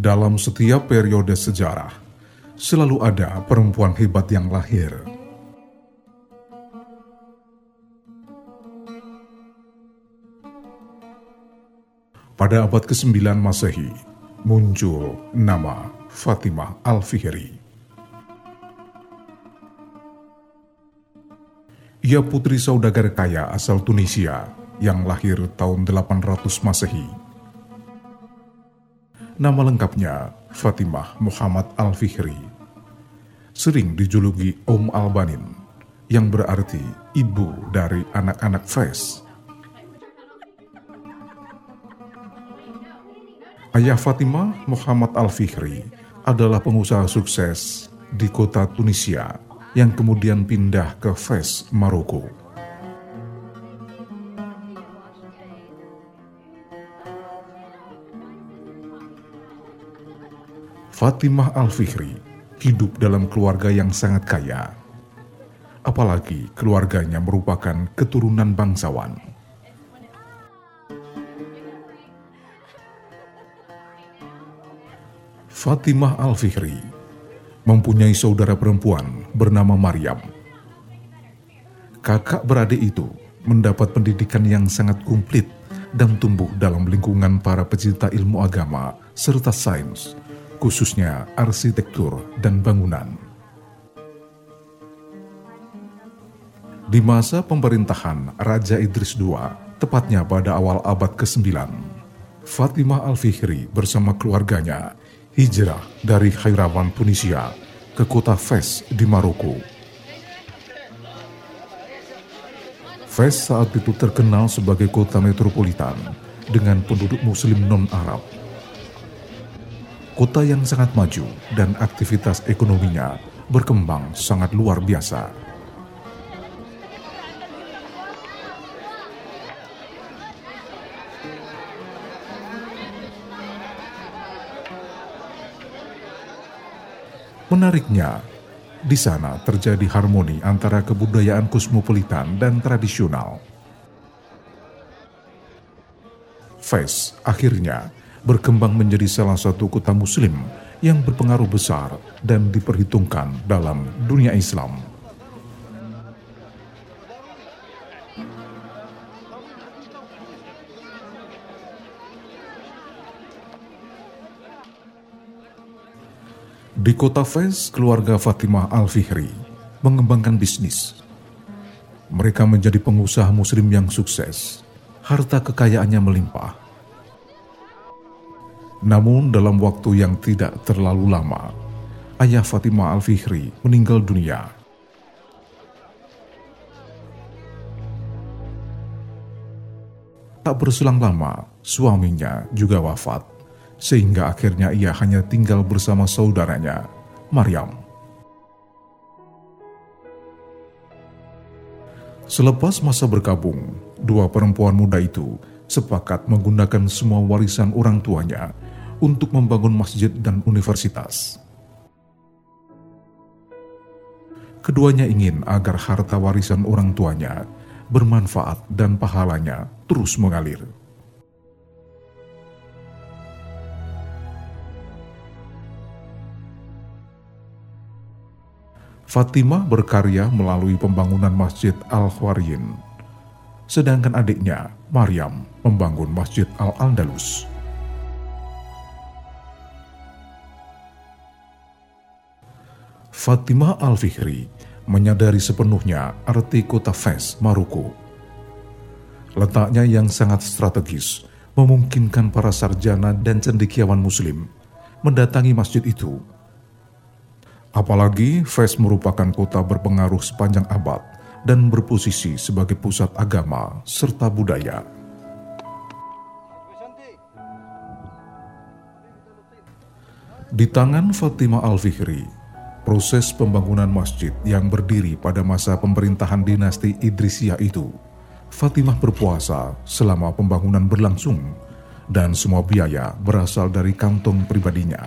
Dalam setiap periode sejarah, selalu ada perempuan hebat yang lahir. Pada abad ke-9 Masehi, muncul nama Fatimah Al-Fihri. Ia putri saudagar kaya asal Tunisia yang lahir tahun 800 Masehi. Nama lengkapnya Fatimah Muhammad Al-Fihri. Sering dijuluki Om Albanin, yang berarti ibu dari anak-anak Fes. Ayah Fatimah Muhammad Al-Fihri adalah pengusaha sukses di kota Tunisia yang kemudian pindah ke Fes, Maroko. Fatimah Al-Fihri hidup dalam keluarga yang sangat kaya. Apalagi keluarganya merupakan keturunan bangsawan. Fatimah Al-Fihri mempunyai saudara perempuan bernama Maryam. Kakak beradik itu mendapat pendidikan yang sangat komplit dan tumbuh dalam lingkungan para pecinta ilmu agama serta sains, khususnya arsitektur dan bangunan. Di masa pemerintahan Raja Idris II, tepatnya pada awal abad ke-9, Fatimah Al-Fihri bersama keluarganya hijrah dari Khairawan Tunisia ke kota Fes di Maroko. Fes saat itu terkenal sebagai kota metropolitan dengan penduduk muslim non-Arab. Kota yang sangat maju dan aktivitas ekonominya berkembang sangat luar biasa. Menariknya, di sana terjadi harmoni antara kebudayaan kosmopolitan dan tradisional. Fes akhirnya berkembang menjadi salah satu kota muslim yang berpengaruh besar dan diperhitungkan dalam dunia Islam. Di kota Fez, keluarga Fatimah Al-Fihri mengembangkan bisnis. Mereka menjadi pengusaha muslim yang sukses. Harta kekayaannya melimpah. Namun dalam waktu yang tidak terlalu lama, ayah Fatimah Al-Fihri meninggal dunia. Tak berselang lama, suaminya juga wafat sehingga akhirnya ia hanya tinggal bersama saudaranya, Maryam. Selepas masa berkabung, dua perempuan muda itu sepakat menggunakan semua warisan orang tuanya untuk membangun masjid dan universitas. Keduanya ingin agar harta warisan orang tuanya bermanfaat dan pahalanya terus mengalir. Fatimah berkarya melalui pembangunan Masjid Al-Khwarin, sedangkan adiknya, Maryam, membangun Masjid Al-Andalus. Fatimah Al-Fihri menyadari sepenuhnya arti kota Fes, Maroko. Letaknya yang sangat strategis memungkinkan para sarjana dan cendekiawan muslim mendatangi masjid itu Apalagi Fes merupakan kota berpengaruh sepanjang abad dan berposisi sebagai pusat agama serta budaya. Di tangan Fatimah Al-Fihri, proses pembangunan masjid yang berdiri pada masa pemerintahan dinasti Idrisiyah itu, Fatimah berpuasa selama pembangunan berlangsung dan semua biaya berasal dari kantong pribadinya.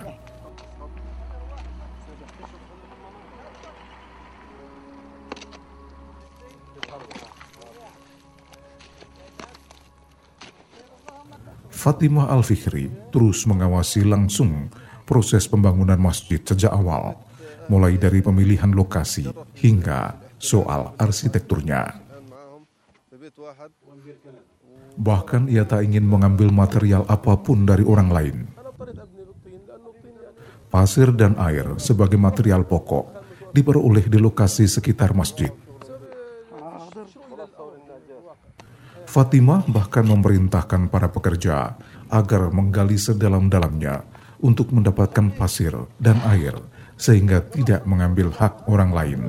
Fatimah Al-Fikri terus mengawasi langsung proses pembangunan masjid sejak awal, mulai dari pemilihan lokasi hingga soal arsitekturnya. Bahkan ia tak ingin mengambil material apa pun dari orang lain. Pasir dan air sebagai material pokok diperoleh di lokasi sekitar masjid. Fatimah bahkan memerintahkan para pekerja agar menggali sedalam-dalamnya untuk mendapatkan pasir dan air sehingga tidak mengambil hak orang lain.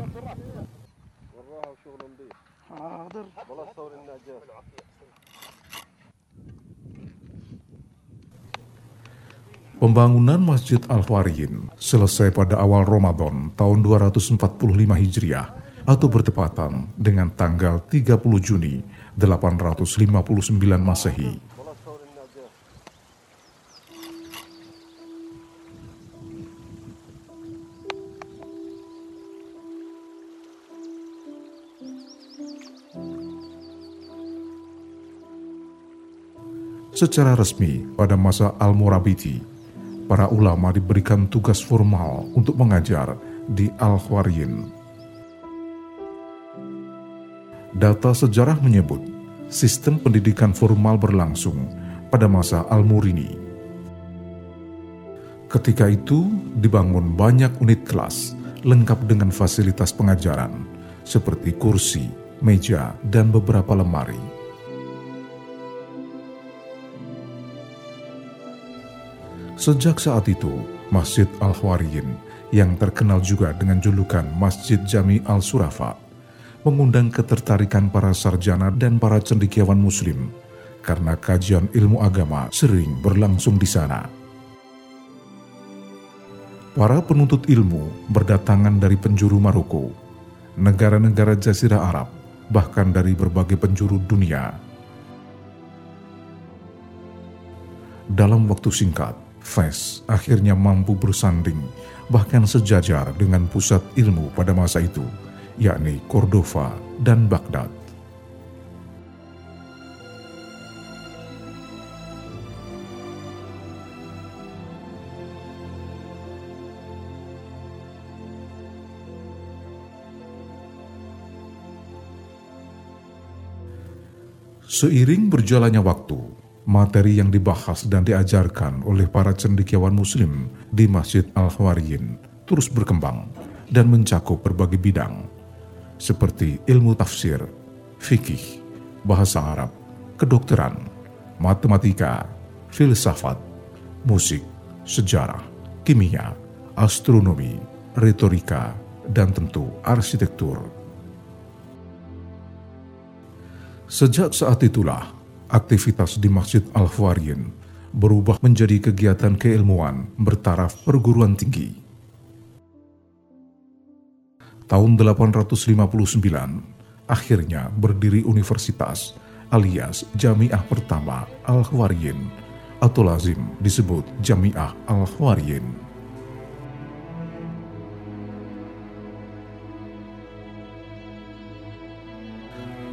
Pembangunan Masjid Al-Wariyin selesai pada awal Ramadan tahun 245 Hijriah atau bertepatan dengan tanggal 30 Juni 859 Masehi. Secara resmi pada masa Al-Murabiti, para ulama diberikan tugas formal untuk mengajar di Al-Khwariyin. Data sejarah menyebut sistem pendidikan formal berlangsung pada masa Al-Murini. Ketika itu dibangun banyak unit kelas lengkap dengan fasilitas pengajaran seperti kursi, meja, dan beberapa lemari. Sejak saat itu, Masjid Al-Hwariyin yang terkenal juga dengan julukan Masjid Jami Al-Surafa mengundang ketertarikan para sarjana dan para cendekiawan muslim karena kajian ilmu agama sering berlangsung di sana. Para penuntut ilmu berdatangan dari penjuru Maroko, negara-negara Jazirah Arab, bahkan dari berbagai penjuru dunia. Dalam waktu singkat, Fes akhirnya mampu bersanding bahkan sejajar dengan pusat ilmu pada masa itu, yakni Cordova dan Baghdad. Seiring berjalannya waktu, materi yang dibahas dan diajarkan oleh para cendekiawan muslim di Masjid Al-Hwariyin terus berkembang dan mencakup berbagai bidang seperti ilmu tafsir, fikih, bahasa Arab, kedokteran, matematika, filsafat, musik, sejarah, kimia, astronomi, retorika, dan tentu arsitektur. Sejak saat itulah aktivitas di Masjid Al-Fawariyin berubah menjadi kegiatan keilmuan bertaraf perguruan tinggi. Tahun 859, akhirnya berdiri universitas alias Jamiah pertama Al-Khwariyin atau lazim disebut Jamiah Al-Khwariyin.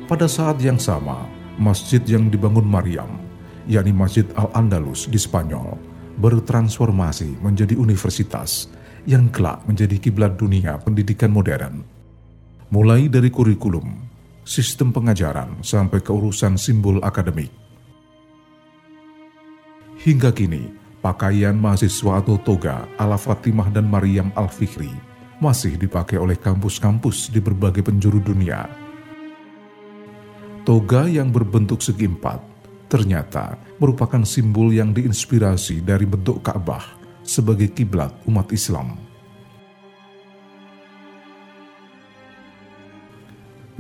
Pada saat yang sama, masjid yang dibangun Maryam, yakni Masjid Al-Andalus di Spanyol, bertransformasi menjadi universitas yang kelak menjadi kiblat dunia pendidikan modern. Mulai dari kurikulum, sistem pengajaran, sampai ke urusan simbol akademik. Hingga kini, pakaian mahasiswa atau toga ala Fatimah dan Maryam Al-Fikri masih dipakai oleh kampus-kampus di berbagai penjuru dunia Toga yang berbentuk segi empat ternyata merupakan simbol yang diinspirasi dari bentuk Ka'bah sebagai kiblat umat Islam.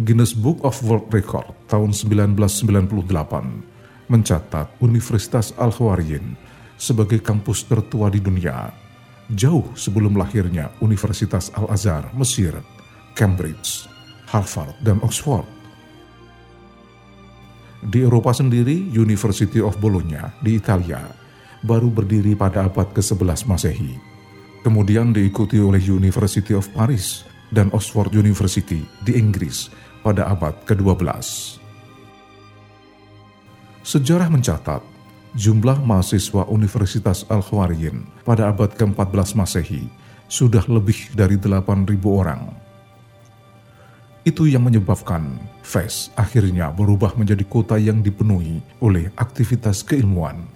Guinness Book of World Record tahun 1998 mencatat Universitas Al-Khwariyin sebagai kampus tertua di dunia, jauh sebelum lahirnya Universitas Al-Azhar, Mesir, Cambridge, Harvard, dan Oxford. Di Eropa sendiri, University of Bologna di Italia baru berdiri pada abad ke-11 Masehi. Kemudian diikuti oleh University of Paris dan Oxford University di Inggris pada abad ke-12. Sejarah mencatat, jumlah mahasiswa Universitas Al-Khawariyin pada abad ke-14 Masehi sudah lebih dari 8.000 orang. Itu yang menyebabkan Fes akhirnya berubah menjadi kota yang dipenuhi oleh aktivitas keilmuan.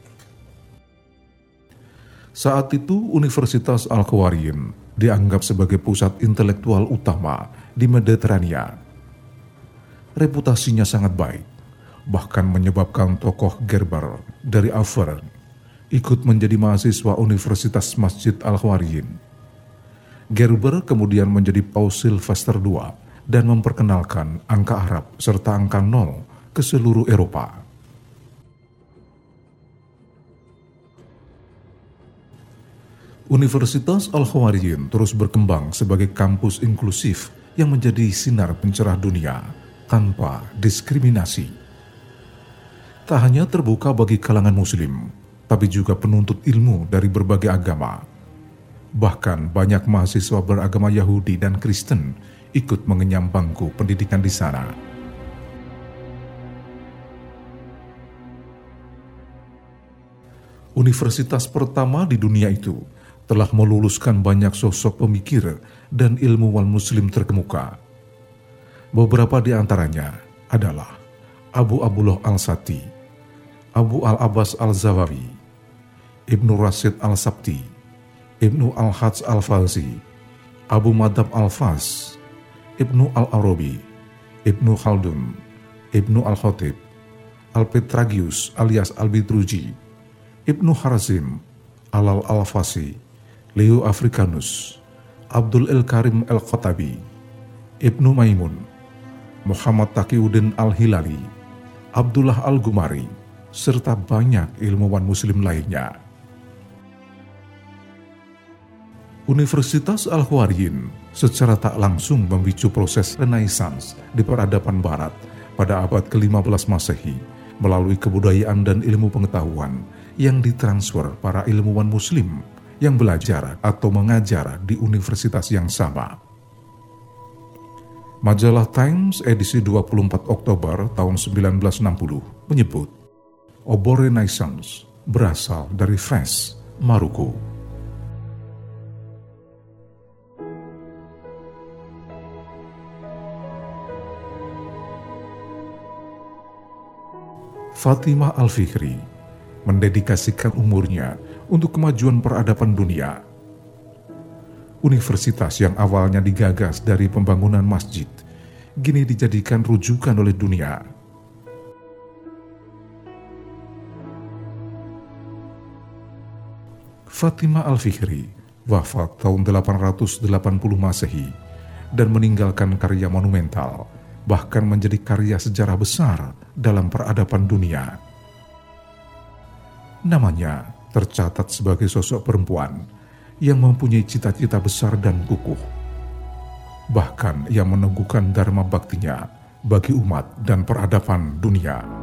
Saat itu Universitas Al-Khawariyin dianggap sebagai pusat intelektual utama di Mediterania. Reputasinya sangat baik, bahkan menyebabkan tokoh Gerber dari Auvergne ikut menjadi mahasiswa Universitas Masjid Al-Khawariyin. Gerber kemudian menjadi Paus Sylvester II dan memperkenalkan angka Arab serta angka nol ke seluruh Eropa. Universitas Al-Khawariyin terus berkembang sebagai kampus inklusif yang menjadi sinar pencerah dunia tanpa diskriminasi. Tak hanya terbuka bagi kalangan muslim, tapi juga penuntut ilmu dari berbagai agama. Bahkan banyak mahasiswa beragama Yahudi dan Kristen ikut mengenyam bangku pendidikan di sana. Universitas pertama di dunia itu telah meluluskan banyak sosok pemikir dan ilmuwan muslim terkemuka. Beberapa di antaranya adalah Abu Abdullah Al-Sati, Abu Al-Abbas Al-Zawawi, Ibnu Rasid Al-Sabti, Ibnu Al-Hajj Al-Falzi, Abu Madab Al-Fas, Ibnu Al-Arabi, Ibnu Khaldun, Ibnu Al-Khatib, Al-Petragius alias Al-Bidruji, Ibnu Harazim, Alal Al-Fasi, Leo Africanus, Abdul El-Karim El-Khotabi, Ibnu Maimun, Muhammad Taqiuddin Al-Hilali, Abdullah Al-Gumari, serta banyak ilmuwan muslim lainnya. Universitas Al-Huwarin secara tak langsung memicu proses renaissance di peradaban barat pada abad ke-15 Masehi melalui kebudayaan dan ilmu pengetahuan yang ditransfer para ilmuwan muslim yang belajar atau mengajar di universitas yang sama. Majalah Times edisi 24 Oktober tahun 1960 menyebut obor Renaissance berasal dari Fes, Maroko. Fatimah Al-Fikri mendedikasikan umurnya untuk kemajuan peradaban dunia. Universitas yang awalnya digagas dari pembangunan masjid, kini dijadikan rujukan oleh dunia. Fatimah Al-Fikri wafat tahun 880 Masehi dan meninggalkan karya monumental bahkan menjadi karya sejarah besar dalam peradaban dunia. Namanya tercatat sebagai sosok perempuan yang mempunyai cita-cita besar dan kukuh. Bahkan yang meneguhkan dharma baktinya bagi umat dan peradaban dunia.